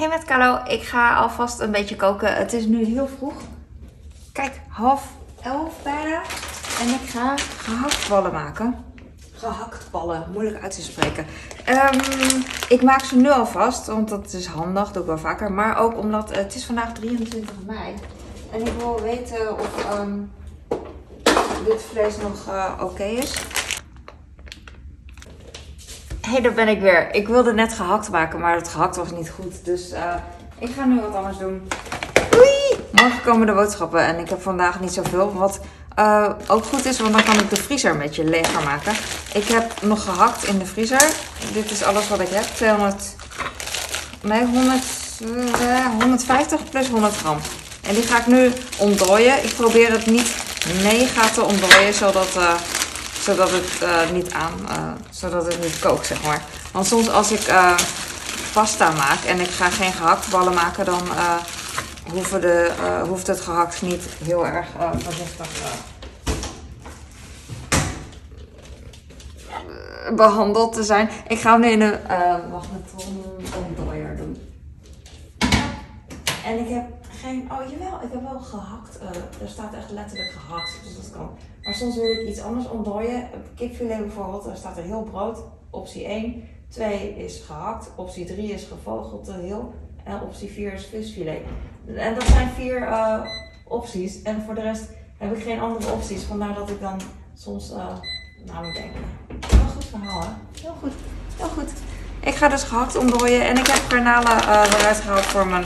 Hey met Carlo, ik ga alvast een beetje koken. Het is nu heel vroeg. Kijk, half elf bijna. En ik ga gehaktballen maken. Gehaktballen, moeilijk uit te spreken. Ehm, ik maak ze nu alvast, want dat is handig, doe ik wel vaker. Maar ook omdat het is vandaag 23 mei. En ik wil weten of ehm, dit vlees nog eh, oké is. Hey, daar ben ik weer. Ik wilde net gehakt maken, maar het gehakt was niet goed. Dus uh, ik ga nu wat anders doen. Oei! Morgen komen de boodschappen en ik heb vandaag niet zoveel. Wat uh, ook goed is, want dan kan ik de vriezer een beetje leger maken. Ik heb nog gehakt in de vriezer. Dit is alles wat ik heb. 200, nee, 100, uh, 150 plus 100 gram. En die ga ik nu ontdooien. Ik probeer het niet mega te ontdooien, zodat... Zodat het uh, niet aan, uh, zodat het niet kookt, zeg maar. Want soms als ik uh, pasta maak en ik ga geen gehaktballen maken, dan hoeven de, hoeft het gehakt niet heel erg voorzichtig behandeld te zijn. Ik ga hem nu in een magnetron doen. En ik heb geen. Oh jawel, ik heb wel gehakt. Er staat echt letterlijk gehakt, dus dat kan. Maar soms wil ik iets anders ontdooien. Kipfilet bijvoorbeeld, daar staat er heel brood. Optie 1. 2 is gehakt. Optie 3 is gevogelte heel. En optie 4 is visfilet. En dat zijn vier uh, opties. En voor de rest heb ik geen andere opties. Vandaar dat ik dan soms uh, na moet denken. Heel goed verhaal, hè? Heel goed. Heel goed. Ik ga dus gehakt ontdooien. En ik heb garnalen uh, eruit gehaald voor mijn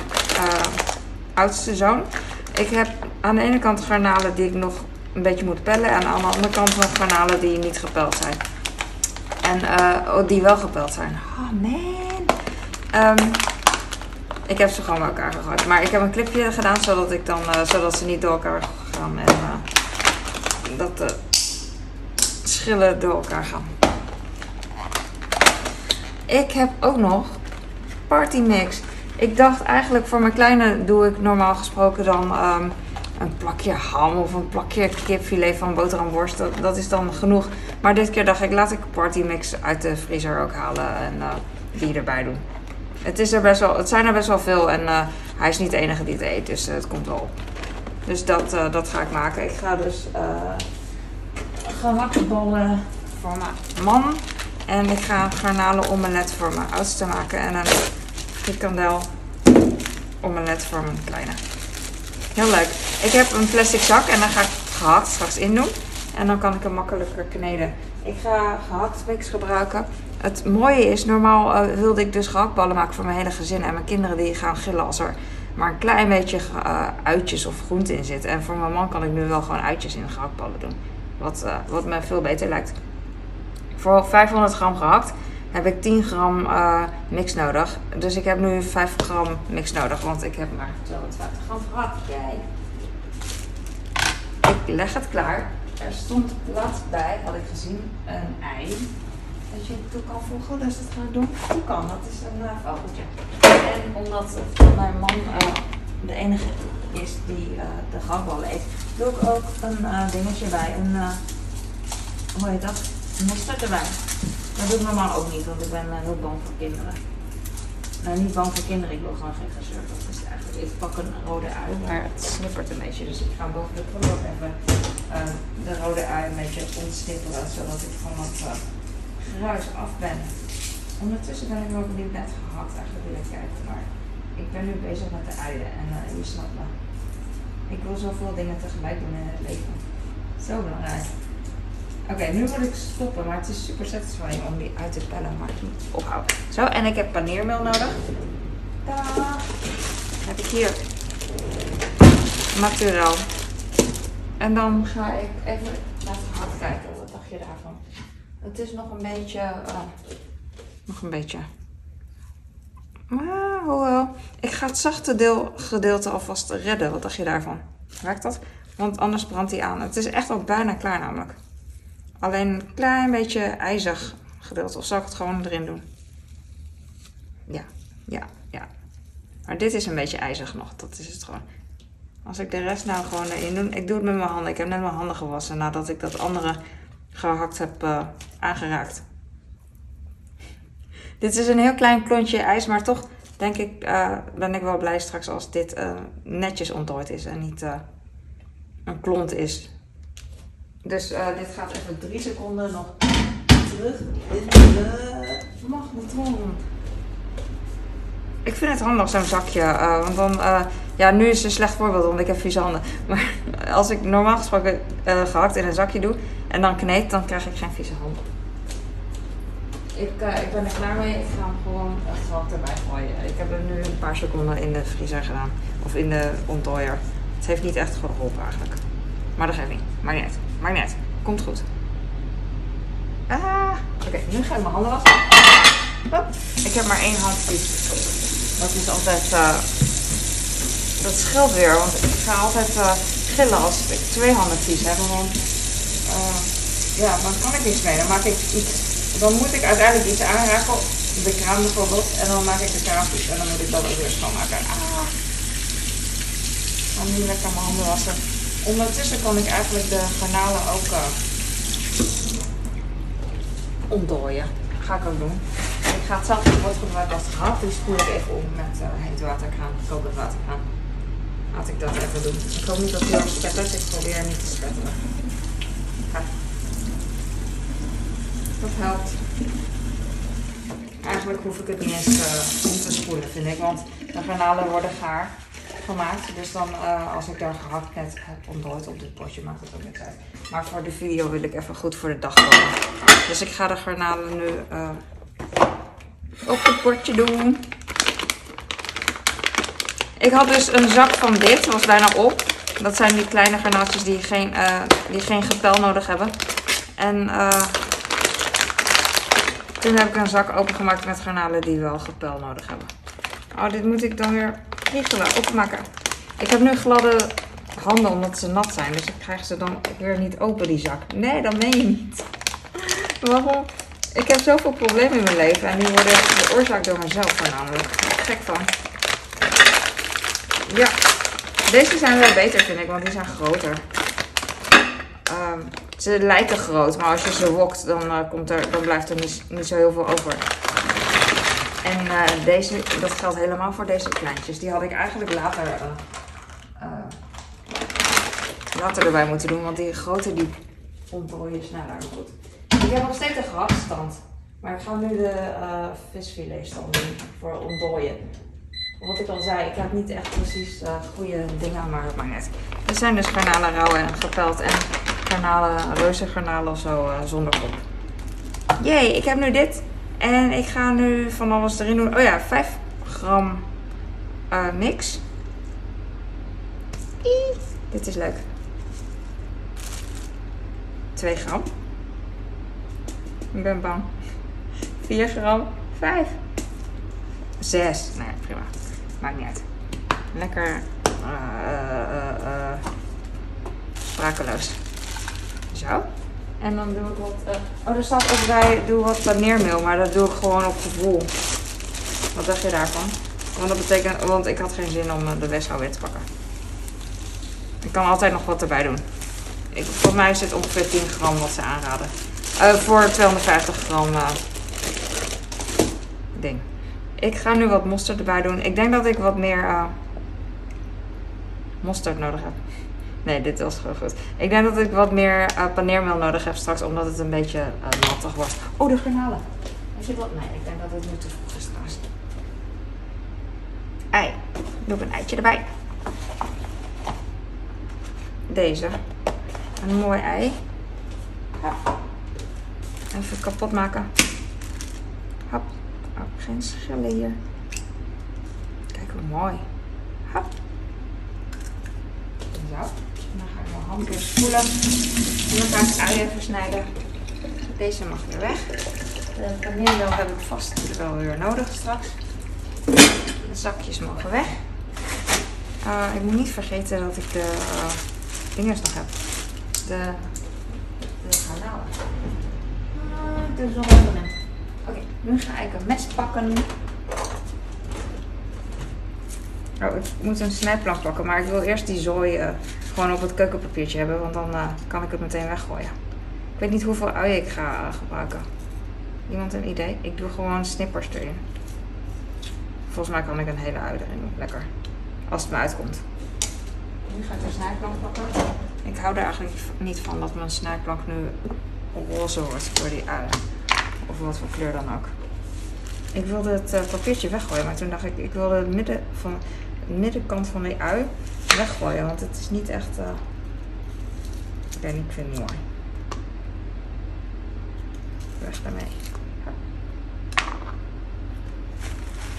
oudste zoon. Ik heb aan de ene kant garnalen die ik nog een beetje moet pellen. En aan de andere kant nog garnalen die niet gepeld zijn. En uh, die wel gepeld zijn. Oh man. Um, ik heb ze gewoon bij elkaar gegooid. Maar ik heb een clipje gedaan zodat, ik dan, uh, zodat ze niet door elkaar gaan. En uh, dat de schillen door elkaar gaan. Ik heb ook nog Party Mix. Ik dacht eigenlijk voor mijn kleine doe ik normaal gesproken dan um, een plakje ham of een plakje kipfilet van boterhamworst. Dat, dat is dan genoeg. Maar dit keer dacht ik laat ik partymix uit de vriezer ook halen en uh, die erbij doen. Het, is er best wel, het zijn er best wel veel en uh, hij is niet de enige die het eet, dus uh, het komt wel op. Dus dat, dat ga ik maken. Ik ga dus gehaktballen voor mijn man. En ik ga garnalen omelet voor mijn oudste maken. En een frikandel omelet voor mijn kleine. Heel leuk. Ik heb een plastic zak en dan ga ik gehakt straks in doen. En dan kan ik hem makkelijker kneden. Ik ga gehakt mix gebruiken. Het mooie is, normaal uh, wilde ik dus gehaktballen maken voor mijn hele gezin. En mijn kinderen die gaan gillen als er maar een klein beetje uh, uitjes of groente in zit. En voor mijn man kan ik nu wel gewoon uitjes in gehaktballen doen. Wat, uh, wat me veel beter lijkt. Voor 500 gram gehakt heb ik 10 gram uh, mix nodig. Dus ik heb nu 5 gram mix nodig, want ik heb maar 250 gram gehakt. Kijk. Ik leg het klaar. Er stond plat bij, had ik gezien, een ei. Dat je toe kan voegen, dus dat ga ik doen. Hoe kan, dat is een uh, vogeltje. En omdat mijn man uh, de enige is die de gehaktballen eet, doe ik ook een dingetje bij. Een, hoe heet dat? Mosterd erbij. Dat doe ik normaal ook niet, want ik ben uh, heel bang voor kinderen. Nou, niet bang voor kinderen, ik wil gewoon geen gezeur. Dat is eigenlijk. Ik pak een rode ui, maar het snippert een beetje. Dus ik ga boven de prullenbak even uh, de rode ui een beetje ontsnipperen, zodat ik van wat uh, geruis af ben. Ondertussen ben ik wel benieuwd net gehakt, eigenlijk wil ik kijken. Maar ik ben nu bezig met de uien en uh, je snapt me. Ik wil zoveel dingen tegelijk doen in het leven. Zo belangrijk. Oké, nu moet ik stoppen, maar het is super satisfying om die uit te pellen, maar ik moet ophouden. Zo, en ik heb paneermeel nodig. Tada! Heb ik hier naturel. En dan ga ik even laten hard kijken. Wat dacht je daarvan? Het is nog een beetje. Uh, nog een beetje. Maar hoewel. Ik ga het zachte deel, gedeelte alvast redden. Wat dacht je daarvan? Werkt dat? Want anders brandt hij aan. Het is echt al bijna klaar namelijk. Alleen een klein beetje ijzig gedeelte. Of zal ik het gewoon erin doen? Ja, ja, ja. Maar dit is een beetje ijzig nog. Dat is het gewoon. Als ik de rest nou gewoon erin doe. Ik doe het met mijn handen. Ik heb net mijn handen gewassen nadat ik dat andere gehakt heb uh, aangeraakt. Dit is een heel klein klontje ijs, maar toch denk ik, eh, ben ik wel blij straks als dit eh, netjes ontdooid is en niet eh, een klont is. Dus eh, dit gaat even drie seconden nog terug in de magnetron. Ik vind het handig, zo'n zakje. eh, want dan, eh, ja, nu is het een slecht voorbeeld, want ik heb vieze handen. Maar als ik normaal gesproken eh, gehakt in een zakje doe en dan kneed, dan krijg ik geen vieze handen. Ik, eh, ik ben er klaar mee. Ik ga hem gewoon gehakt erbij gooien. Ik heb hem nu een paar seconden in de vriezer gedaan. Of in de ontdooier. Het heeft niet echt geholpen eigenlijk. Maar dat geeft niet. Maakt niet. Maakt niet uit. Komt goed. Ah, oké. nu ga ik mijn handen wassen. Ik heb maar één hand. Dat is altijd... eh, dat scheelt weer. Want ik ga altijd eh, gillen als ik twee handen vies heb. Want eh, ja, dan kan ik niks mee. Dan maak ik iets... Dan moet ik uiteindelijk iets aanraken. De kraan bijvoorbeeld. En dan maak ik de kraan vies. En dan moet ik dat ook weer schoonmaken. Ah. Ik ga nu lekker mijn handen wassen. Ondertussen kan ik eigenlijk de garnalen ook uh, ontdooien. Ga ik ook doen. Ik ga hetzelfde woord gebruiken als gehad. Dus spoel ik even om met uh, heet waterkraan, kokend waterkraan. Laat ik dat even doen. Ik hoop niet dat hij al spettert. Ik probeer niet te spetteren. Dat helpt. Eigenlijk hoef ik het niet eens uh, om te spoelen, vind ik. Want de garnalen worden gaar gemaakt. Dus dan, uh, als ik daar gehakt net heb ontdooid op dit potje, maakt het ook niks uit. Maar voor de video wil ik even goed voor de dag komen. Dus ik ga de garnalen nu uh, op het bordje doen. Ik had dus een zak van dit, was bijna op. Dat zijn die kleine garnaaltjes die geen, uh, die geen gepel nodig hebben. En toen heb ik een zak opengemaakt met garnalen die wel gepel nodig hebben. Oh, dit moet ik dan weer riegelen, opmaken. Ik heb nu gladde handen omdat ze nat zijn. Dus ik krijg ze dan weer niet open, die zak. Nee, dat meen je niet. Waarom? Ik heb zoveel problemen in mijn leven en die worden veroorzaakt door mezelf voornamelijk. Gek van. Ja, deze zijn wel beter vind ik, want die zijn groter. Um, ze lijken groot, maar als je ze wokt, dan, uh, komt er, dan blijft er niet zo heel veel over. En uh, deze, dat geldt helemaal voor deze kleintjes. Die had ik eigenlijk later, uh, later erbij moeten doen, want die grote die ontdooien sneller. Goed. Ik heb nog steeds een gehaktstand, maar ik ga nu de uh, visfiletstand doen voor ontdooien. Wat ik al zei, ik heb niet echt precies goede dingen, maar het maakt net. Dit zijn dus garnalen rauw en gepeld en garnalen, reuze garnalen of zo zonder kop. Jee, ik heb nu dit. En ik ga nu van alles erin doen. Oh ja, 5 gram uh, mix. Iet. Dit is leuk. 2 gram. Ik ben bang. 4 gram. 5. 6. Nee, prima. Maakt niet uit. Lekker uh, uh, sprakeloos. Zo. En dan doe ik wat. Uh, oh, er staat ook bij: doe wat paneermeel, maar dat doe ik gewoon op gevoel. Wat dacht je daarvan? Want dat betekent, want ik had geen zin om de Westhout weer te pakken. Ik kan altijd nog wat erbij doen. Ik, volgens mij is dit ongeveer 10 gram wat ze aanraden. Uh, voor 250 gram ding. Ik ga nu wat mosterd erbij doen. Ik denk dat ik wat meer mosterd nodig heb. Nee, dit was gewoon goed. Ik denk dat ik wat meer uh, paneermeel nodig heb straks, omdat het een beetje uh, nattig wordt. Oh, de garnalen. Is dit wat? Nee, ik denk dat het nu te vroeg is trouwens. Ei. Doe een eitje erbij. Deze. Een mooi ei. Even kapot maken. Hop. Oh, geen schillen hier. Kijk hoe mooi. Hop. Zo. Hand weer spoelen. En dan ga ik even. Deze mag weer weg. De paneermeel heb ik vast wel weer nodig straks. De zakjes mogen weg. Uh, ik moet niet vergeten dat ik de uh, vingers nog heb. De, de garnalen. Nog even in. Oké, nu ga ik een mes pakken. Ik moet een snijplank pakken, maar ik wil eerst die zooi uh, gewoon op het keukenpapiertje hebben, want dan uh, kan ik het meteen weggooien. Ik weet niet hoeveel uien ik ga uh, gebruiken. Iemand een idee? Ik doe gewoon snippers erin. Volgens mij kan ik een hele ui erin doen. Lekker. Als het me uitkomt. Nu ga ik de snijplank pakken. Ik hou er eigenlijk niet van dat mijn snijplank nu roze wordt door die ui. Of wat voor kleur dan ook. Ik wilde het papiertje weggooien, maar toen dacht ik, ik wilde het midden van, middenkant van die ui weggooien. Want het is niet echt... Uh... Ik weet niet, ik vind het mooi. Weg daarmee.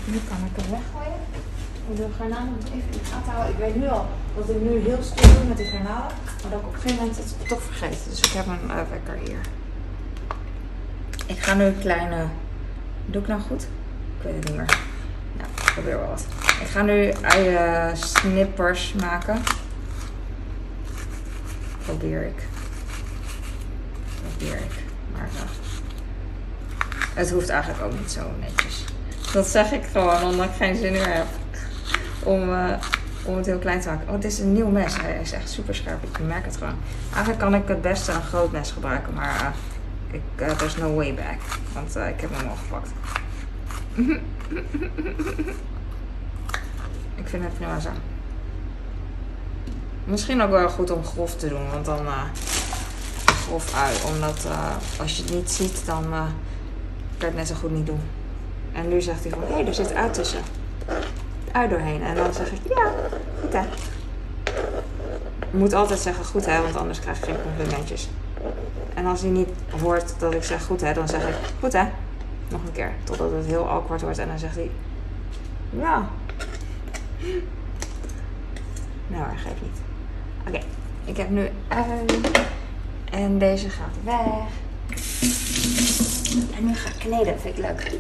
Nu kan ik het weggooien. Ik de garnalen even in de gaten houden. Ik weet nu al dat ik nu heel stil doe met die garnalen. Maar dat ik op een gegeven moment het toch vergeet. Dus ik heb een uh, wekker hier. Ik ga nu een kleine... Doe ik nou goed? Ik weet het niet meer. Nou, ik probeer wel wat. Ik ga nu uien snippers maken. Probeer ik. Probeer ik. Maar uh, het hoeft eigenlijk ook niet zo netjes. Dat zeg ik gewoon omdat ik geen zin meer heb om, uh, om het heel klein te maken. Oh, dit is een nieuw mes. Hij is echt super scherp. Ik merk het gewoon. Eigenlijk kan ik het beste een groot mes gebruiken, maar uh, ik, uh, there's no way back. Want ik heb hem al gepakt. ik vind het prima zo. Misschien ook wel goed om grof te doen, want dan grof uit. Omdat als je het niet ziet, dan kan je het net zo goed niet doen. En nu zegt hij van, hé, hey, er zit uit tussen. Uit doorheen. En dan zeg ik, ja, goed hè. Je moet altijd zeggen goed hè, want anders krijg je geen complimentjes. En als hij niet hoort dat ik zeg goed hè, dan zeg ik goed hè. Nog een keer, totdat het heel awkward wordt en dan zegt hij, ja. Nou, hij geeft niet. Oké, ik heb nu ui. En deze gaat weg. En nu ga ik kneden, vind ik leuk.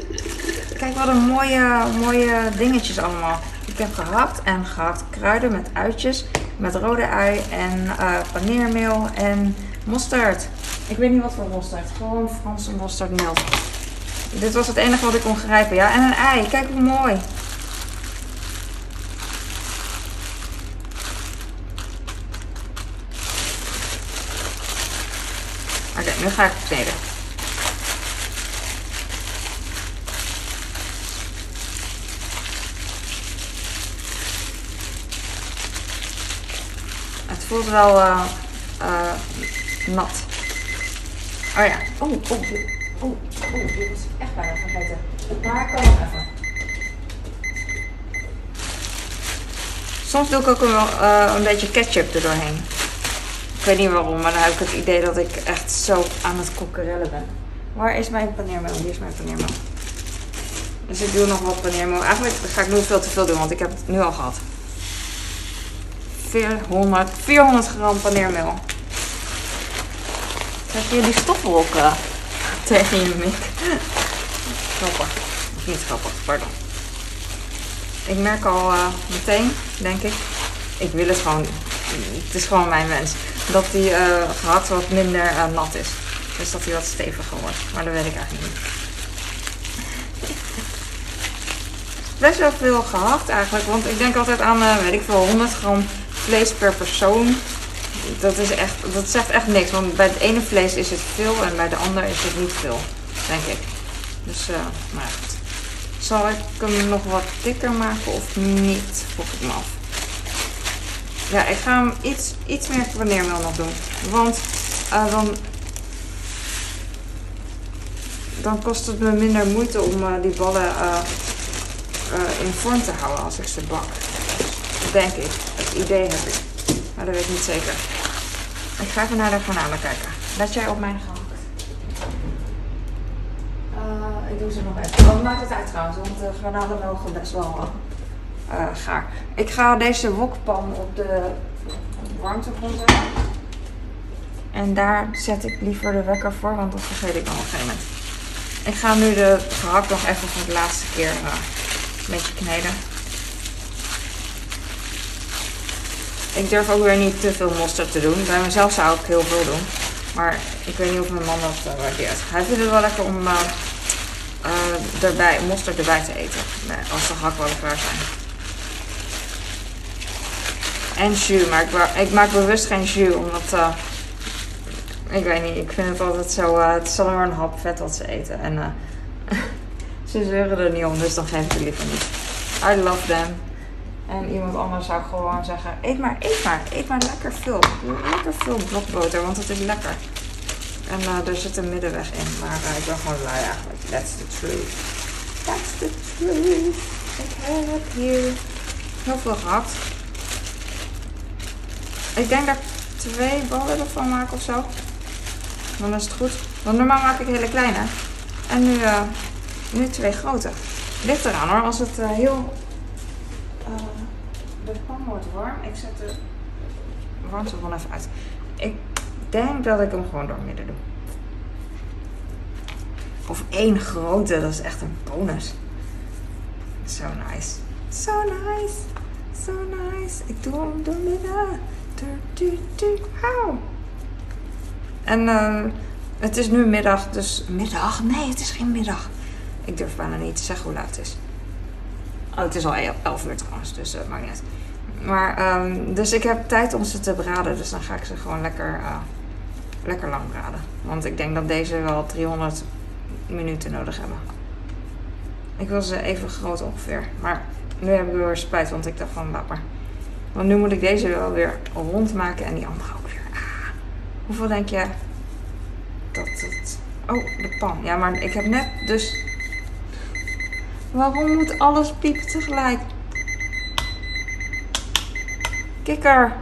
Kijk wat een mooie, mooie dingetjes allemaal. Ik heb gehakt en gehakt kruiden met uitjes. Met rode ui en uh, paneermeel en mosterd. Ik weet niet wat voor mosterd. Gewoon Franse mosterdmeel. Dit was het enige wat ik kon grijpen. Ja, en een ei. Kijk hoe mooi. Oké, nu ga ik kneden. voelt wel uh, uh, nat. Oh ja. Oh, oh, oh, oh, dit is echt bijna vergeten. Maar kan nog even. Soms doe ik ook wel uh, een beetje ketchup er doorheen. Ik weet niet waarom, maar dan heb ik het idee dat ik echt zo aan het kokkerellen ben. Waar is mijn paneermeel? Hier is mijn paneermeel. Dus ik doe nog wat paneermeel. Eigenlijk ga ik nu veel te veel doen, want ik heb het nu al gehad. 400, 400 gram paneermeel. Krijg je die stofwolken uh, tegen je mik? grappig. Niet grappig, pardon. Ik merk al uh, meteen, denk ik, ik wil het gewoon, het is gewoon mijn wens, dat die uh, gehakt wat minder uh, nat is. Dus dat hij wat steviger wordt. Maar dat weet ik eigenlijk niet. Best wel veel gehakt eigenlijk, want ik denk altijd aan, weet ik veel, 100 gram vlees per persoon, dat, is echt, dat zegt echt niks. Want bij het ene vlees is het veel en bij de ander is het niet veel, denk ik. Dus, uh, maar goed. Zal ik hem nog wat dikker maken of niet? Vroeg ik me af. Ja, ik ga hem iets, iets meer paneermeel nog doen. Want uh, dan, dan kost het me minder moeite om uh, die ballen in vorm te houden als ik ze bak. Denk ik. Het idee heb ik. Maar dat weet ik niet zeker. Ik ga even naar de garnalen kijken. Let jij op mijn gang. Uh, ik doe ze nog even. Oh, maakt het uit trouwens, want de garnalen mogen best wel uh, gaar. Ik ga deze wokpan op de warmtebron zetten. En daar zet ik liever de wekker voor, want dat vergeet ik dan op een gegeven moment. Ik ga nu de gehakt nog even voor de laatste keer uh, een beetje kneden. Ik durf ook weer niet te veel mosterd te doen. Bij mezelf zou ik heel veel doen. Maar ik weet niet of mijn man dat uh, waardeert. Hij vindt het wel lekker om uh, mosterd erbij te eten. Nee, als de gehaktballen klaar zijn. En jus. Maar ik, maak bewust geen jus. Omdat... ik weet niet. Ik vind het altijd zo... het is alleen maar een hap vet wat ze eten. En ze zeuren er niet om. Dus dan geef ik het liever niet. I love them. En iemand anders zou gewoon zeggen, eet maar, eet maar, eet maar lekker veel. Lekker veel blokboter, want het is lekker. En uh, er zit een middenweg in, maar uh, ik ben gewoon lui eigenlijk. That's the truth. That's the truth. Ik heb hier heel veel gehad. Ik denk dat ik twee ballen ervan maak of zo. Dan is het goed. Want normaal maak ik hele kleine. En nu, uh, nu twee grote. Ligt eraan hoor, als het heel de pan wordt warm. Ik zet de warmte gewoon even uit. Ik denk dat ik hem gewoon door midden doe. Of één grote, dat is echt een bonus. So nice. So nice. So nice. Ik doe hem door midden. En uh, het is nu middag, dus middag? Nee, het is geen middag. Ik durf bijna niet te zeggen hoe laat het is. Oh, het is al 11 uur trouwens, dus uh, maakt niet. Maar, um, dus ik heb tijd om ze te braden. Dus dan ga ik ze gewoon lekker, uh, lekker lang braden. Want ik denk dat deze wel 300 minuten nodig hebben. Ik wil ze even groot ongeveer. Maar nu heb ik weer spijt, want ik dacht van laat maar. Want nu moet ik deze wel weer rondmaken en die andere ook weer. Ah, hoeveel denk je dat het... Oh, de pan. Ja, maar ik heb net dus... Waarom moet alles piepen tegelijk? Kikker.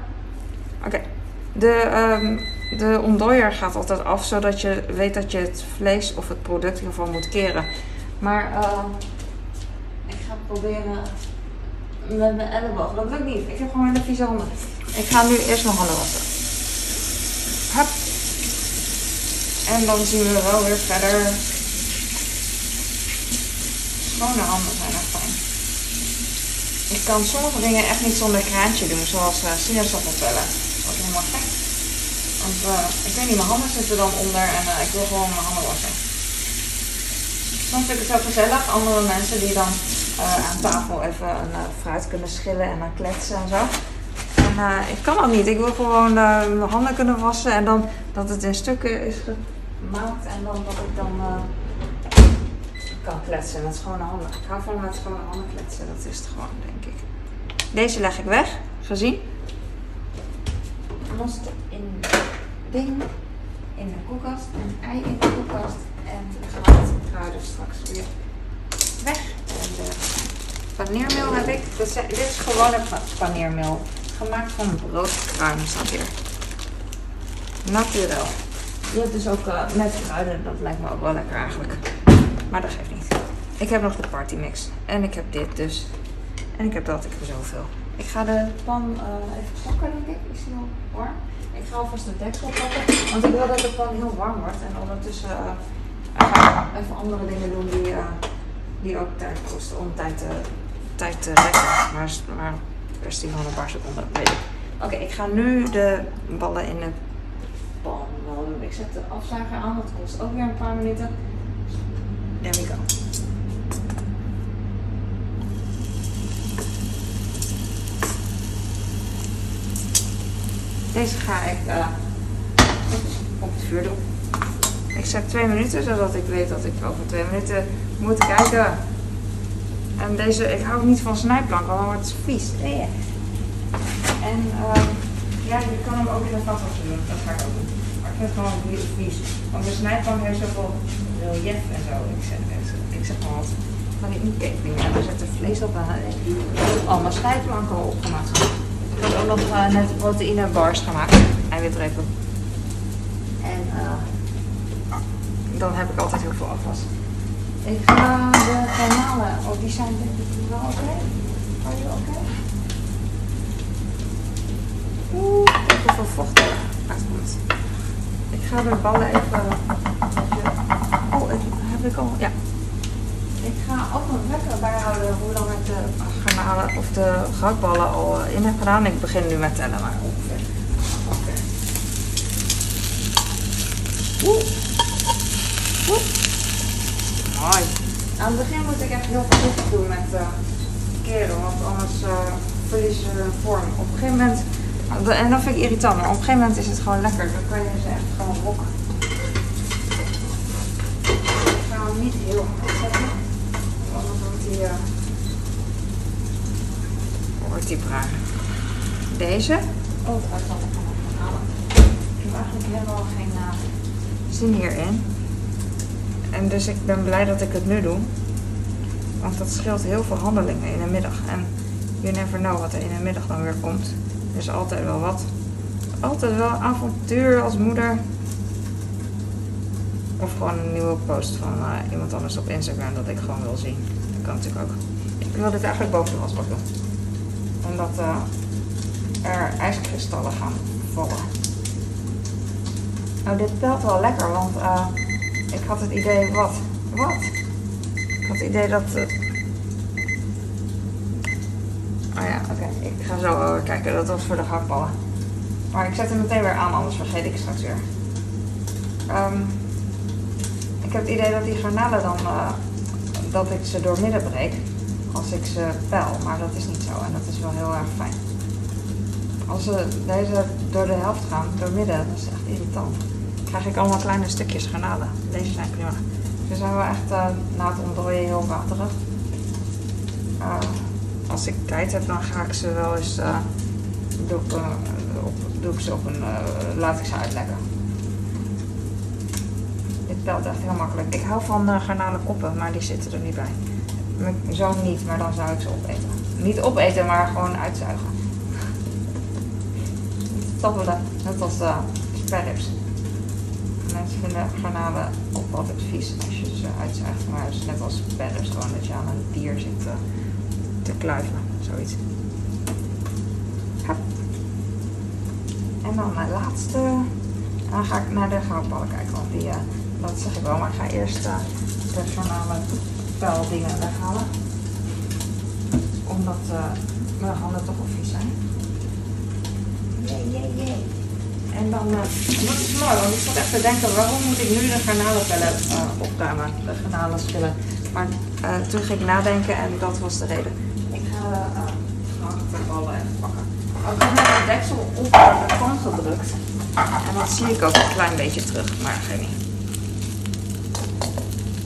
Oké. De, um, de ontdooier gaat altijd af, zodat je weet dat je het vlees of het product hiervan moet keren. Maar uh, ik ga proberen met mijn elleboog. Dat lukt niet. Ik heb gewoon hele vieze handen. Ik ga nu eerst mijn handen wassen. Hup. En dan zien we wel weer verder. Handen zijn echt fijn. Ik kan sommige dingen echt niet zonder kraantje doen, zoals uh, sinaasappel. Dat is helemaal gek. Want uh, ik weet niet, mijn handen zitten dan onder en uh, ik wil gewoon mijn handen wassen. Soms vind ik het zo gezellig, andere mensen die dan aan tafel even een fruit kunnen schillen en dan kletsen en zo. En ik kan dat niet. Ik wil gewoon mijn handen kunnen wassen en dan dat het in stukken is gemaakt en dan dat ik dan kan kletsen met schone handen. Ik hou van met schone handen kletsen, dat is het gewoon, denk ik. Deze leg ik weg, gezien. Most in ding in de koelkast, een ei in de koelkast en gehaald kruiden straks weer weg. En de paneermeel heb ik, dit is gewone paneermeel, gemaakt van broodkruim staat hier. Naturel. Je hebt dus ook uh, met kruiden, dat lijkt me ook wel lekker eigenlijk. Maar dat geeft niet. Ik heb nog de party mix. En ik heb dit dus. En ik heb dat. Ik heb zoveel. Ik ga de pan uh, even pakken, denk ik. Is die al warm? Ik ga alvast de deksel pakken. Want ik wil dat de pan heel warm wordt. En ondertussen ga ik even andere dingen doen die, die ook tijd kosten. Om tijd te, tijd te rekken. Maar, maar kwestie van een paar seconden, weet ik. Oké, ik ga nu de ballen in de pan. Ik zet de afzuiger aan. Dat kost ook weer een paar minuten. There we go. Deze ga ik uh, op het vuur doen. Ik zet twee minuten, zodat ik weet dat ik over twee minuten moet kijken. En deze, ik hou niet van snijplanken, want het vies. Yeah. En uh, ja, je kan hem ook in de vaatwasser doen. Dat ga ik ook doen. Ik vind het gewoon vies. Want de snijplank heeft zoveel relief en zo. Ik zeg, ik zeg maar wat van die inkepingen. En daar zit er vlees op aan. Allemaal snijplanken opgemaakt. Ik heb ook nog uh, net proteïne bars gemaakt. Eiwitrepen. En uh, dan heb ik altijd heel veel afwas. Ik ga de kanalen, oh die zijn denk ik wel oké. Okay. Are you oké? Okay? Oeh, kijk hoeveel vocht er uitkomt. Ik ga de ballen even Oh, heb ik al. Ja. Ik ga ook nog lekker bijhouden hoe lang ik de garnalen of de al eh, in heb gedaan. Ik begin nu met tellen, maar. Oeh. Oeh. Mooi. Aan het begin moet ik echt heel voorzichtig doen met uh, keren, want anders uh, verlies je vorm. Op een gegeven moment, en dat vind ik irritant, maar op een gegeven moment is het gewoon lekker. Dan kan je ze echt gewoon rokken. niet heel hard zetten. Anders wordt die uh, wordt die. Deze. Oh, uit allemaal gaan halen. Ik heb eigenlijk helemaal geen uh, zin hierin. En dus ik ben blij dat ik het nu doe. Want dat scheelt heel veel handelingen in de middag. En you never know wat er in de middag dan weer komt. Er is altijd wel wat. Altijd wel avontuur als moeder. Of gewoon een nieuwe post van uh, iemand anders op Instagram dat ik gewoon wil zien. Dat kan natuurlijk ook. Ik wil dit eigenlijk boven de wasbak doen. Omdat uh, er ijskristallen gaan vallen. Nou, dit pelt wel lekker, want uh, ik had het idee, wat? Wat? Ik had het idee dat... Uh... Oh ja, oké. Okay. Ik ga zo kijken. Dat was voor de gehaktballen. Maar ik zet hem meteen weer aan, anders vergeet ik straks weer. Um, ik heb het idee dat die garnalen dan... Uh, dat ik ze door midden breek. Als ik ze pel. Maar dat is niet zo. En dat is wel heel erg fijn. Als ze deze door de helft gaan, door midden, dat is echt irritant. Dan krijg ik allemaal kleine stukjes garnalen. Deze zijn prima. Ze zijn wel echt uh, na het ontdooien heel waterig. Uh, als ik tijd heb, dan ga ik ze wel eens. Uh, doe, ik, op, doe ik ze op een. laat ik ze uitlekken. Dit pelt echt heel makkelijk. Ik hou van garnalen koppen, maar die zitten er niet bij. Zo niet, maar dan zou ik ze opeten. Niet opeten, maar gewoon uitzuigen tabbelen, net als uh. Mensen vinden garnalen ook altijd vies als je ze uitzuigt, maar het is net als sperrips, gewoon dat je aan een dier zit uh, te kluiven, zoiets. En dan mijn laatste, dan ga ik naar de goudballen kijken, want die, uh, dat zeg ik wel, maar ik ga eerst uh, de garnalen vuildingen weghalen. Omdat mijn handen toch al vies zijn jee, jee, jee. En dan, uh, dat is mooi, want ik zat echt te denken, waarom moet ik nu de garnalenpellen uh, de garnalenschillen. Maar toen ging ik nadenken en dat was de reden. Pakken. Ik heb de deksel op de pan gedrukt. En dan zie ik ook een klein beetje terug, maar geen niet.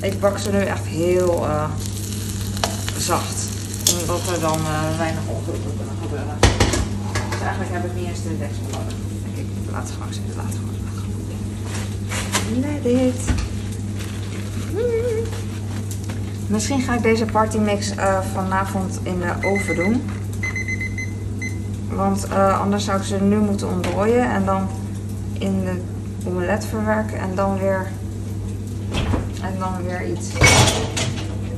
Ik bak ze nu echt heel zacht, omdat er dan weinig ongelukken kunnen gebeuren eigenlijk heb ik niet eens de deksel nodig. Laat het gewoon zitten, laat het gewoon. Let it. Misschien ga ik deze partymix uh, vanavond in de oven doen. Want uh, anders zou ik ze nu moeten ontdooien en dan in de omelet verwerken en dan weer en dan weer iets.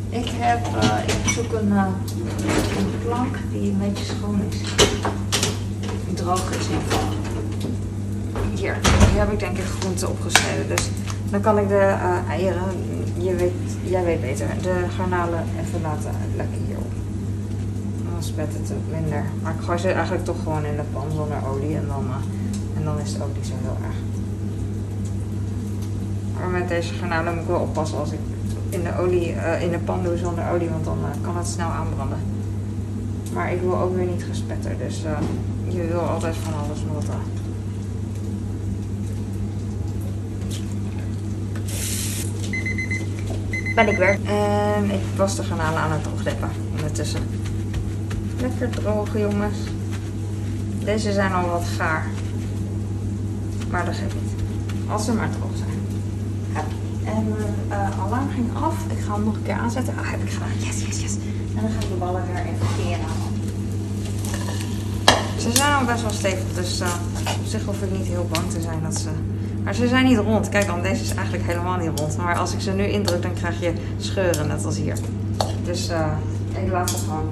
Ik heb, uh, ik zoek een, een plank die een beetje schoon is droog is Hier, hier heb ik denk ik groenten opgesneden. Dus dan kan ik de uh, eieren, weet, jij weet beter, de garnalen even laten lekker hierop. Dan spet het minder. Maar ik gooi ze eigenlijk toch gewoon in de pan zonder olie en dan, uh, en dan is het ook niet zo heel erg. Maar met deze garnalen moet ik wel oppassen als ik in de, olie, uh, in de pan doe zonder olie, want dan kan het snel aanbranden. Maar ik wil ook weer niet gespetter, dus je wil altijd van alles noten. Ben ik weer. En ik was de garnalen aan het droogdeppen ondertussen. Lekker droge jongens. Deze zijn al wat gaar. Maar dat geeft niet. Als ze maar droog zijn. En mijn uh, alarm ging af. Ik ga hem nog een keer aanzetten. Ah, heb ik gedaan. Yes, yes, yes. En dan ga ik de ballen weer even keren. Ze zijn al best wel stevig, dus uh, op zich hoef ik niet heel bang te zijn dat ze... Maar ze zijn niet rond. Kijk dan, deze is eigenlijk helemaal niet rond. Maar als ik ze nu indruk, dan krijg je scheuren, net als hier. Dus uh, ik laat ze gewoon.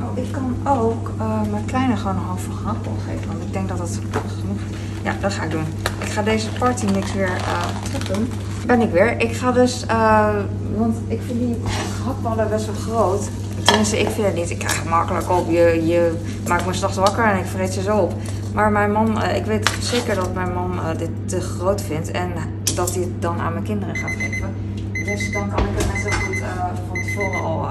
Oh, ik kan ook uh, mijn kleine gewoon een halve grappel geven. Want ik denk dat dat genoeg is. Ja, dat ga ik doen. Ik ga deze party mix weer uh, doen ben ik weer. Ik ga dus, uh, want ik vind die gehaktballen best wel groot. Tenminste, ik vind het niet. Ik krijg het makkelijk op. Je, je maakt me s'nachts wakker en ik vreet ze zo op. Maar mijn man, uh, ik weet zeker dat mijn man uh, dit te groot vindt. En dat hij het dan aan mijn kinderen gaat geven. Dus dan kan ik het net zo goed van tevoren al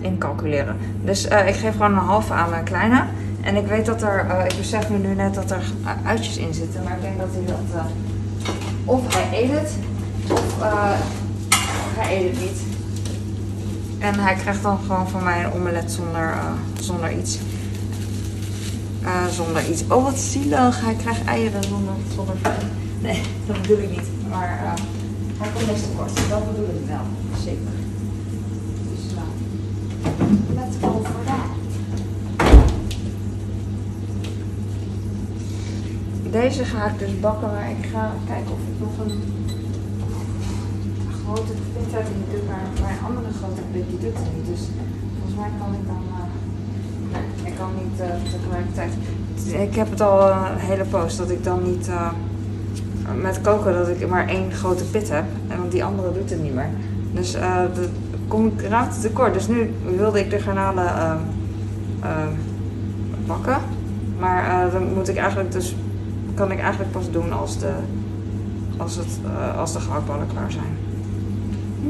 incalculeren. Dus ik geef gewoon een halve aan mijn kleine. En ik weet dat er, ik besef me nu net dat er uitjes in zitten. Maar ik denk dat hij dat Of hij eet het, of uh, hij eet het niet. En hij krijgt dan gewoon van mij een omelet zonder, uh, zonder iets. Uh, zonder iets. Oh, wat zielig. Hij krijgt eieren zonder, zonder Nee, dat bedoel ik niet. Maar uh, hij komt best tekort. Dat bedoel ik wel. Zeker. Dus uh, let's go. Deze ga ik dus bakken, maar ik ga kijken of ik nog een grote heb die doet, maar mijn andere grote pit die doet het niet. Dus volgens mij kan ik dan. Nee, ik kan niet uh, tegelijkertijd. Ik heb het al een hele post dat ik dan niet. Met koken dat ik maar één grote pit heb. En want die andere doet het niet meer. Dus uh, dat kom ik ruimte tekort. Dus nu wilde ik de garnalen uh, uh, bakken. Maar dan moet ik eigenlijk dus kan ik eigenlijk pas doen als de, als het, als de gehaktballen klaar zijn.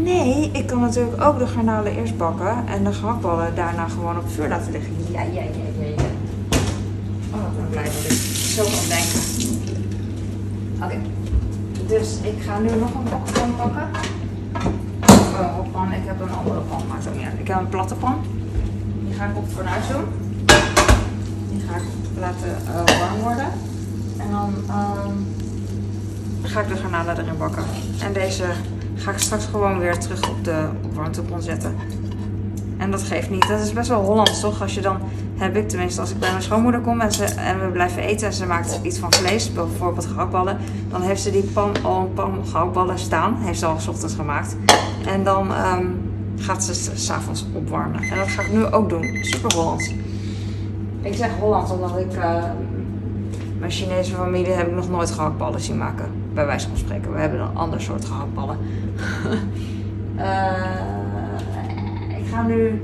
Nee, ik kan natuurlijk ook de garnalen eerst bakken en de gehaktballen daarna gewoon op vuur laten liggen. Ja, ja, ja, ja, ja. Oh, ik ben blij dat ik zo kan denken. Oké, dus ik ga nu nog een pan pakken. Of uh, een pan, ik heb een andere pan, maakt ook niet. Ik heb een platte pan. Die ga ik op het fornuis doen. Die ga ik laten uh, warm worden. En dan um, ga ik de garnalen erin bakken. En deze ga ik straks gewoon weer terug op de warmtepon zetten. En dat geeft niet. Dat is best wel Hollands, toch? Als je dan, heb ik tenminste, als ik bij mijn schoonmoeder kom en, we blijven eten en ze maakt iets van vlees, bijvoorbeeld gehaktballen, dan heeft ze die pan, al een pan gehaktballen staan. Heeft ze al s ochtends gemaakt. En dan um, gaat ze s'avonds opwarmen. En dat ga ik nu ook doen. Super Hollands. Ik zeg Hollands omdat ik. Uh, mijn Chinese familie heb ik nog nooit gehaktballen zien maken. Bij wijze van spreken. We hebben een ander soort gehaktballen. uh, ik ga nu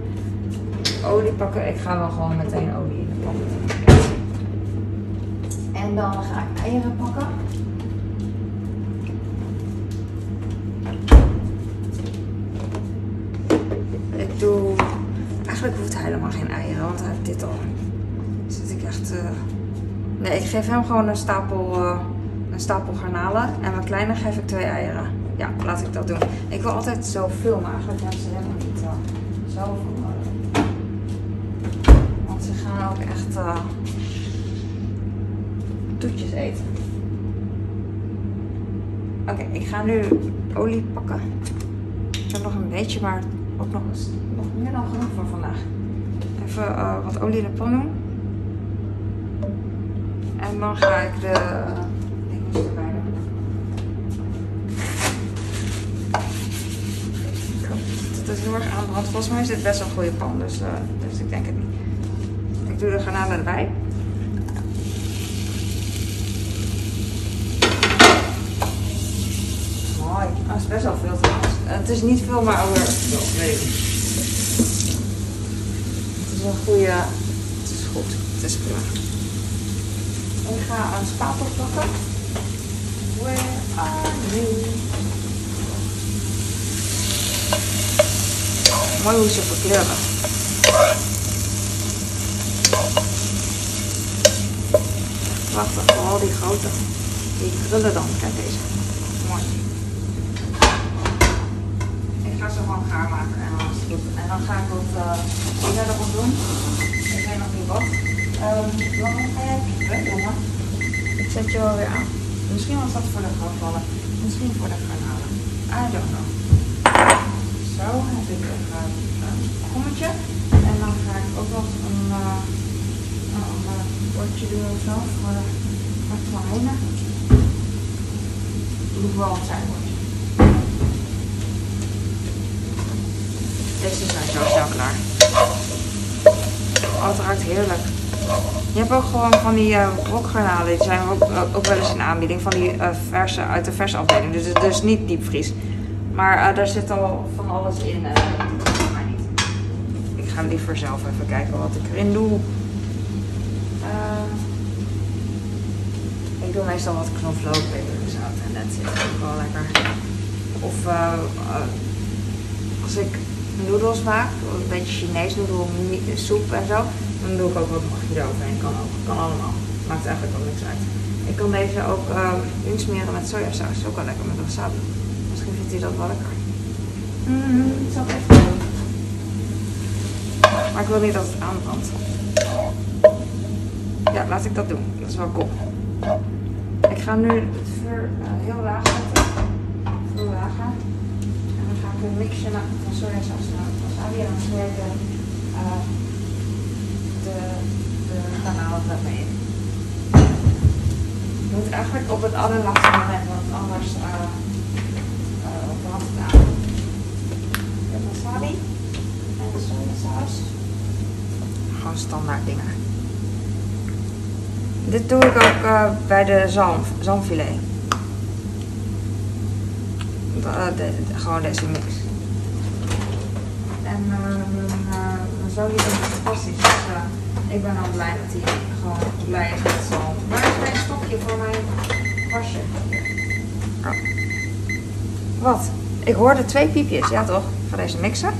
olie pakken. Ik ga wel gewoon meteen olie in de pan. En dan ga ik eieren pakken. Ik doe. Eigenlijk hoeft hij helemaal geen eieren, want hij heeft dit al. Zit ik echt. Uh... Nee, ik geef hem gewoon een stapel, uh, stapel garnalen. En mijn kleine geef ik twee eieren. Ja, laat ik dat doen. Ik wil altijd zoveel, maar eigenlijk hebben ze helemaal niet uh, zoveel nodig. Want ze gaan ook echt uh, toetjes eten. Oké, ik ga nu olie pakken. Ik heb nog een beetje, maar ook nog, eens, nog meer dan genoeg voor vandaag. Even uh, wat olie in de pan doen. En dan ga ik de dingetjes erbij doen. Het is heel erg aanbrand. Volgens mij is dit best wel een goede pan, dus, uh, dus ik denk het niet. Ik doe de garnalen erbij. Mooi. Dat is best wel veel trouwens. Het is niet veel, maar veel. Nee. Het is een goede. Het is goed. Het is prima. Ik ga een spatel pakken. Where are you? Mooi hoe ze verkleuren. Prachtig, vooral die grote. Die krullen dan. Kijk deze. Mooi. Ik ga ze gewoon gaar maken en dan is het goed. En dan ga ik wat uh, dingen erop doen. Ik weet nog niet wat. Um, ga jij piepen, jongen? Ik zet je wel weer aan. Misschien was dat voor de gehaktballen. Misschien voor de garnalen. I don't know. Zo heb ik een, een kommetje. En dan ga ik ook nog een, uh, een bordje doen of zo voor de kleine. Een zijn bordje. Deze zijn zo snel klaar. Oh, het ruikt heerlijk. Je hebt ook gewoon van die uh, rokgarnalen, die zijn ook, ook wel eens in aanbieding, van die verse, uit de verse afdeling. Dus het is niet diepvries. Maar uh, daar zit al van alles in. Uh, maar niet. Ik ga liever zelf even kijken wat ik erin doe. ik doe meestal wat knoflook, peperzout en dat zit ook wel lekker. Of als ik noedels maak, een beetje Chinees noedel, soep en zo, dan doe ik ook wat magie eroverheen. Kan ook, kan allemaal. Maakt eigenlijk ook niks uit. Ik kan deze ook um, insmeren met sojasaus. Ook wel lekker met wasabi. Vindt hij dat wel lekker. Mm, ik zal het even doen. Maar ik wil niet dat het aanbrandt. Ja, laat ik dat doen. Dat is wel cool. Ik ga nu het vuur uh, heel laag zetten. Veel lager. En dan ga ik een mixje van sojasaus naar wasabi. En dan ik de, uh, de, de garnalen ermee in. Je moet eigenlijk op het allerlaatste moment, want anders uh, uh, het aan. De wasabi en de sojasaus. Gewoon standaard dingen. Dit doe ik ook uh, bij de zalm, zalmfilet. De, de, gewoon deze mix. En mijn zoon is fantastisch. Dus, ik ben al blij dat hij gewoon blij is met zalm. Waar is mijn stokje voor mijn wasje? Oh. Wat? Ik hoorde twee piepjes, ja toch? Voor deze mixer.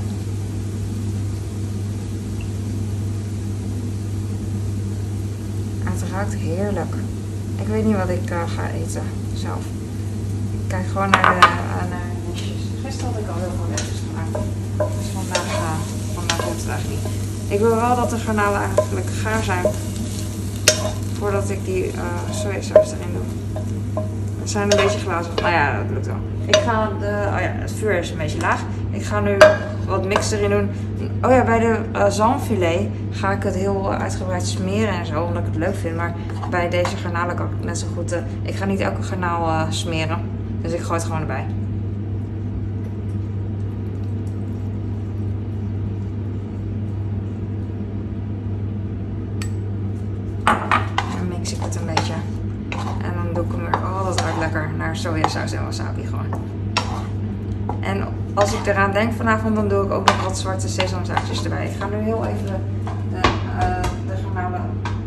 Het ruikt heerlijk. Ik weet niet wat ik uh, ga eten zelf. Ik kijk gewoon naar de naar nestjes. Gisteren had ik al heel veel nestjes gemaakt. Dus vandaag, uh, vandaag hoeft het eigenlijk niet. Ik wil wel dat de garnalen eigenlijk gaar zijn voordat ik die uh, sojasaus erin doe. Het zijn een beetje glazig. Nou ja, dat lukt wel. Ik ga de, oh ja, het vuur is een beetje laag. Ik ga nu wat mix erin doen. Oh ja, bij de uh, zalmfilet ga ik het heel uitgebreid smeren en zo, omdat ik het leuk vind. Maar bij deze garnalen kan ik net zo goed. Uh, ik ga niet elke garnaal uh, smeren. Dus ik gooi het gewoon erbij. Sojasaus en wasabi gewoon. En als ik eraan denk vanavond, dan doe ik ook nog wat zwarte sesamzaadjes erbij. Ik ga nu heel even de, de, uh, de garnalen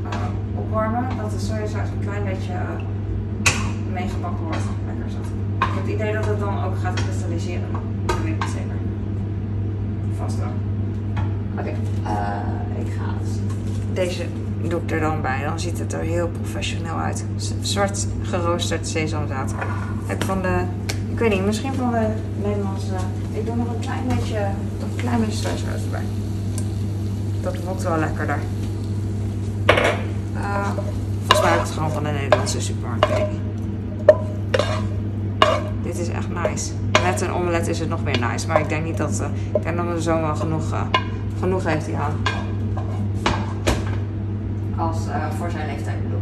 uh, opwarmen. Dat de sojasaus een klein beetje uh, meegebakken wordt. Lekker zat. Ik heb het idee dat het dan ook gaat kristalliseren. Dat weet ik niet zeker. Vast wel. Oké, okay. ik ga deze doe ik er dan bij. Dan ziet het er heel professioneel uit. Zwart geroosterd sesamzaad. Ik van de, ik weet niet, misschien van de Nederlandse. Ik doe nog een klein beetje, een klein beetje sojasaus erbij. Dat wordt wel lekkerder. Uh, volgens mij heb het gewoon van de Nederlandse supermarkt. Dit is echt nice. Met een omelet is het nog meer nice. Maar ik denk niet dat, uh, ik denk dat mijn zoon wel genoeg, uh, genoeg heeft hier aan als uh, voor zijn leeftijd bedoel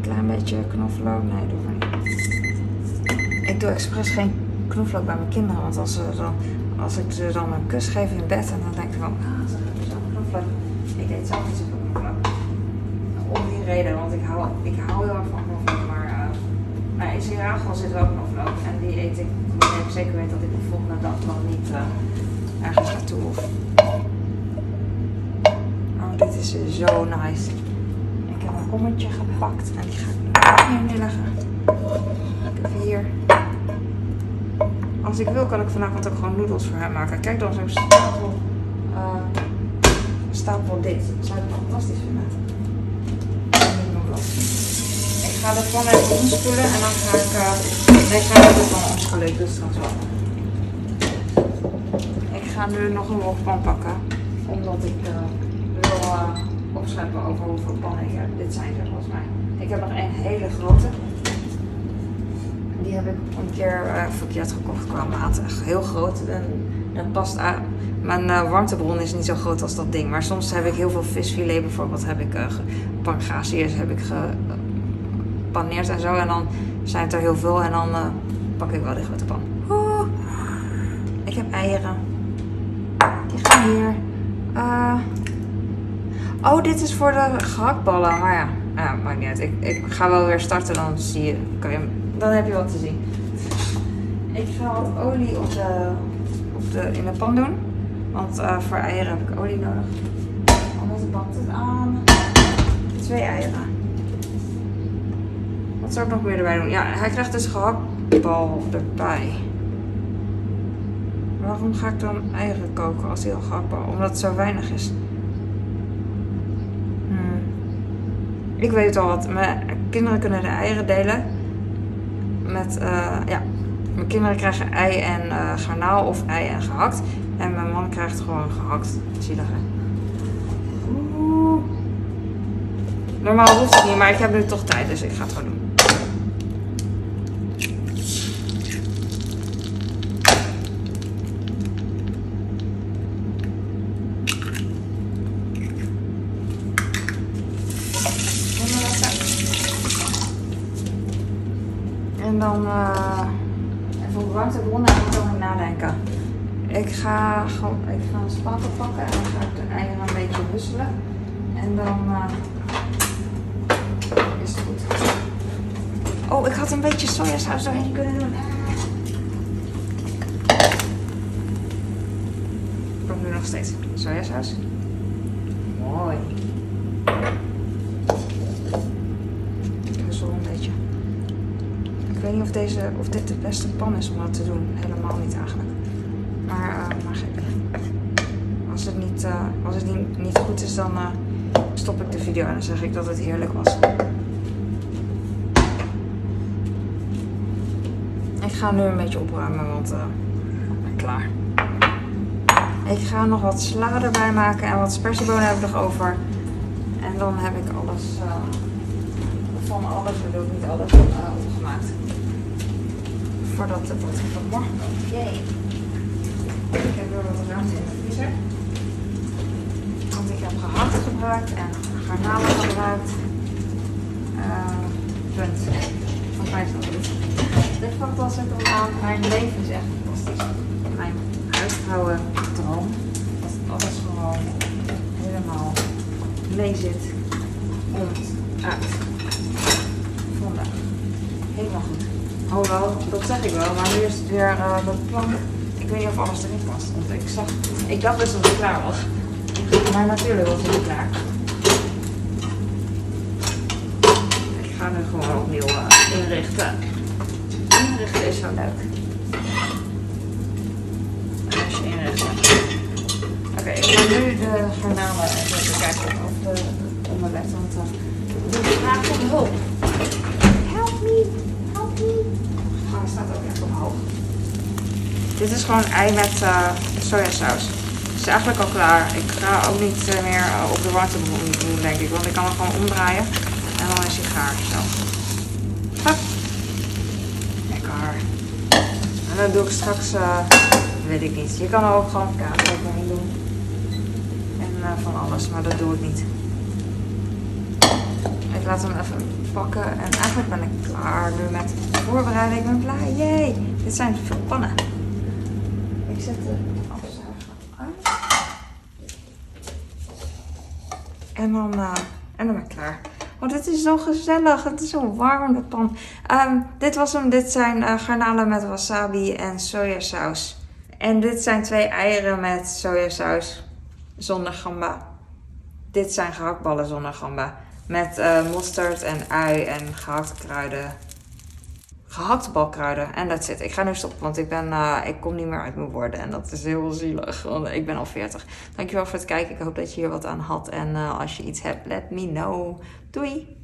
Klein beetje knoflook, nee doe maar niet. Ik doe expres geen knoflook bij mijn kinderen, want als, ze dan, als ik ze dan een kus geef in bed en dan denk ik van, ah, ze hebben zo'n knoflook. Ik eet zelf niet zoveel knoflook. Om die reden, want ik hou, ik hou heel erg van knoflook, maar uh, nou, in Siragel zit wel knoflook en die eet ik, wanneer ik zeker weet dat ik de volgende dag nog niet uh, ergens naartoe hoef zo nice. Ik heb een kommetje gepakt en die ga ik nu neerleggen. Heb hier. Als ik wil kan ik vanavond ook gewoon noedels voor hem maken. Kijk dan zo'n stapel, uh, stapel dit. Dat zou ik fantastisch vinden. Ik ga de pan even omspoelen en dan ga ik... Nee, ik ga de pan omspoelen. Het straks wel. Ik ga nu nog een wokpan pakken. Omdat ik... Wil uh, opscheppen over hoeveel pannen hier. Dit zijn ze volgens mij. Ik heb nog een hele grote. Die heb ik een keer uh, verkeerd gekocht qua maat. Echt heel groot. En dat past aan. Mijn uh, warmtebron is niet zo groot als dat ding. Maar soms heb ik heel veel visfilet bijvoorbeeld. Heb ik uh, heb ik gepaneerd en zo. En dan zijn het er heel veel. En dan pak ik wel die grote pan. Ik heb eieren. Die gaan hier. Oh, dit is voor de gehaktballen. Maar ja, ja maakt niet. Ik, ik ga wel weer starten, dan zie je, kan je, dan heb je wat te zien. Ik ga wat olie op de, op de, in de pan doen. Want uh, voor eieren heb ik olie nodig. Anders bakt het aan. Twee eieren. Wat zou ik nog meer erbij doen? Ja, hij krijgt dus gehaktbal erbij. Waarom ga ik dan eieren koken als hij al gehaktbal? Omdat het zo weinig is. Ik weet al wat. Mijn kinderen kunnen de eieren delen. Met, uh, ja. Mijn kinderen krijgen ei en uh, garnaal of ei en gehakt. En mijn man krijgt gewoon gehakt. Zielig hè? Oeh. Normaal hoeft het niet, maar ik heb nu toch tijd, dus ik ga het gewoon doen. En dan uh, even op warmte bronnen en dan kan ik nadenken. Ik ga, gewoon, ik ga een spatel pakken en dan ga ik de eieren een beetje wisselen. En dan uh, is het goed. Oh, ik had een beetje sojasaus doorheen kunnen doen. Komt nu nog steeds sojasaus. Mooi. Zo een beetje. Ik weet niet of, deze, of dit de beste pan is om dat te doen. Helemaal niet eigenlijk. Maar, uh, maar gek. Als het, niet, uh, als het niet, niet goed is, dan uh, stop ik de video en dan zeg ik dat het heerlijk was. Ik ga nu een beetje opruimen, want ik ben klaar. Ik ga nog wat sla erbij maken en wat spersiebonen heb ik nog over. En dan heb ik alles, van alles, bedoel ik niet alles, opgemaakt. Voordat het wordt van morgen komt. Jee. Ik heb weer wat ruimte in de vriezer. Gehakt gebruikt en garnalen gebruikt. Uh, punt. Volgens mij is dat goed. Dit valt ik dan aan. Mijn leven is echt fantastisch. Mijn huishouden droom. Dat alles gewoon helemaal mee zit. Om uit. Vandaag. Helemaal goed. Hoewel, dat zeg ik wel, maar nu is het weer uh, dat plan ik weet niet of alles erin past. Want ik zag, ik dacht dus dat het klaar was. Maar natuurlijk was het klaar. Ik ga nu gewoon opnieuw uh, inrichten. Inrichten is zo leuk. Als je inrichten. Oké, ik ga nu de garnalen even kijken of de, de omelet. Want uh, om hulp. Help me, help me. Oh, hij staat ook echt omhoog. Dit is gewoon ei met uh, sojasaus. Is eigenlijk al klaar. Ik ga ook niet uh, meer op de warmte doen, denk ik. Want ik kan hem gewoon omdraaien. En dan is hij gaar. Zo. Hup. Lekker. En dan doe ik straks, uh, weet ik niet. Je kan er ook gewoon kaas overheen doen. En van alles, maar dat doe ik niet. Ik laat hem even pakken. En eigenlijk ben ik klaar nu met voorbereiden. Ik ben blij. Jee. Dit zijn veel pannen. Ik zet de afzuiger uit. En dan, uh, en dan ben ik klaar. Want het is zo gezellig. Het is zo warm, de pan. Um, dit was hem. Dit zijn uh, garnalen met wasabi en sojasaus. En dit zijn twee eieren met sojasaus zonder gamba. Dit zijn gehaktballen zonder gamba. Met uh, mosterd en ui en gehakte kruiden gehakte balkruiden. En dat zit. Ik ga nu stoppen, want ik, ben, uh, ik kom niet meer uit mijn woorden. En dat is heel zielig, want ik ben al 40. Dankjewel voor het kijken. Ik hoop dat je hier wat aan had. En uh, als je iets hebt, let me know. Doei!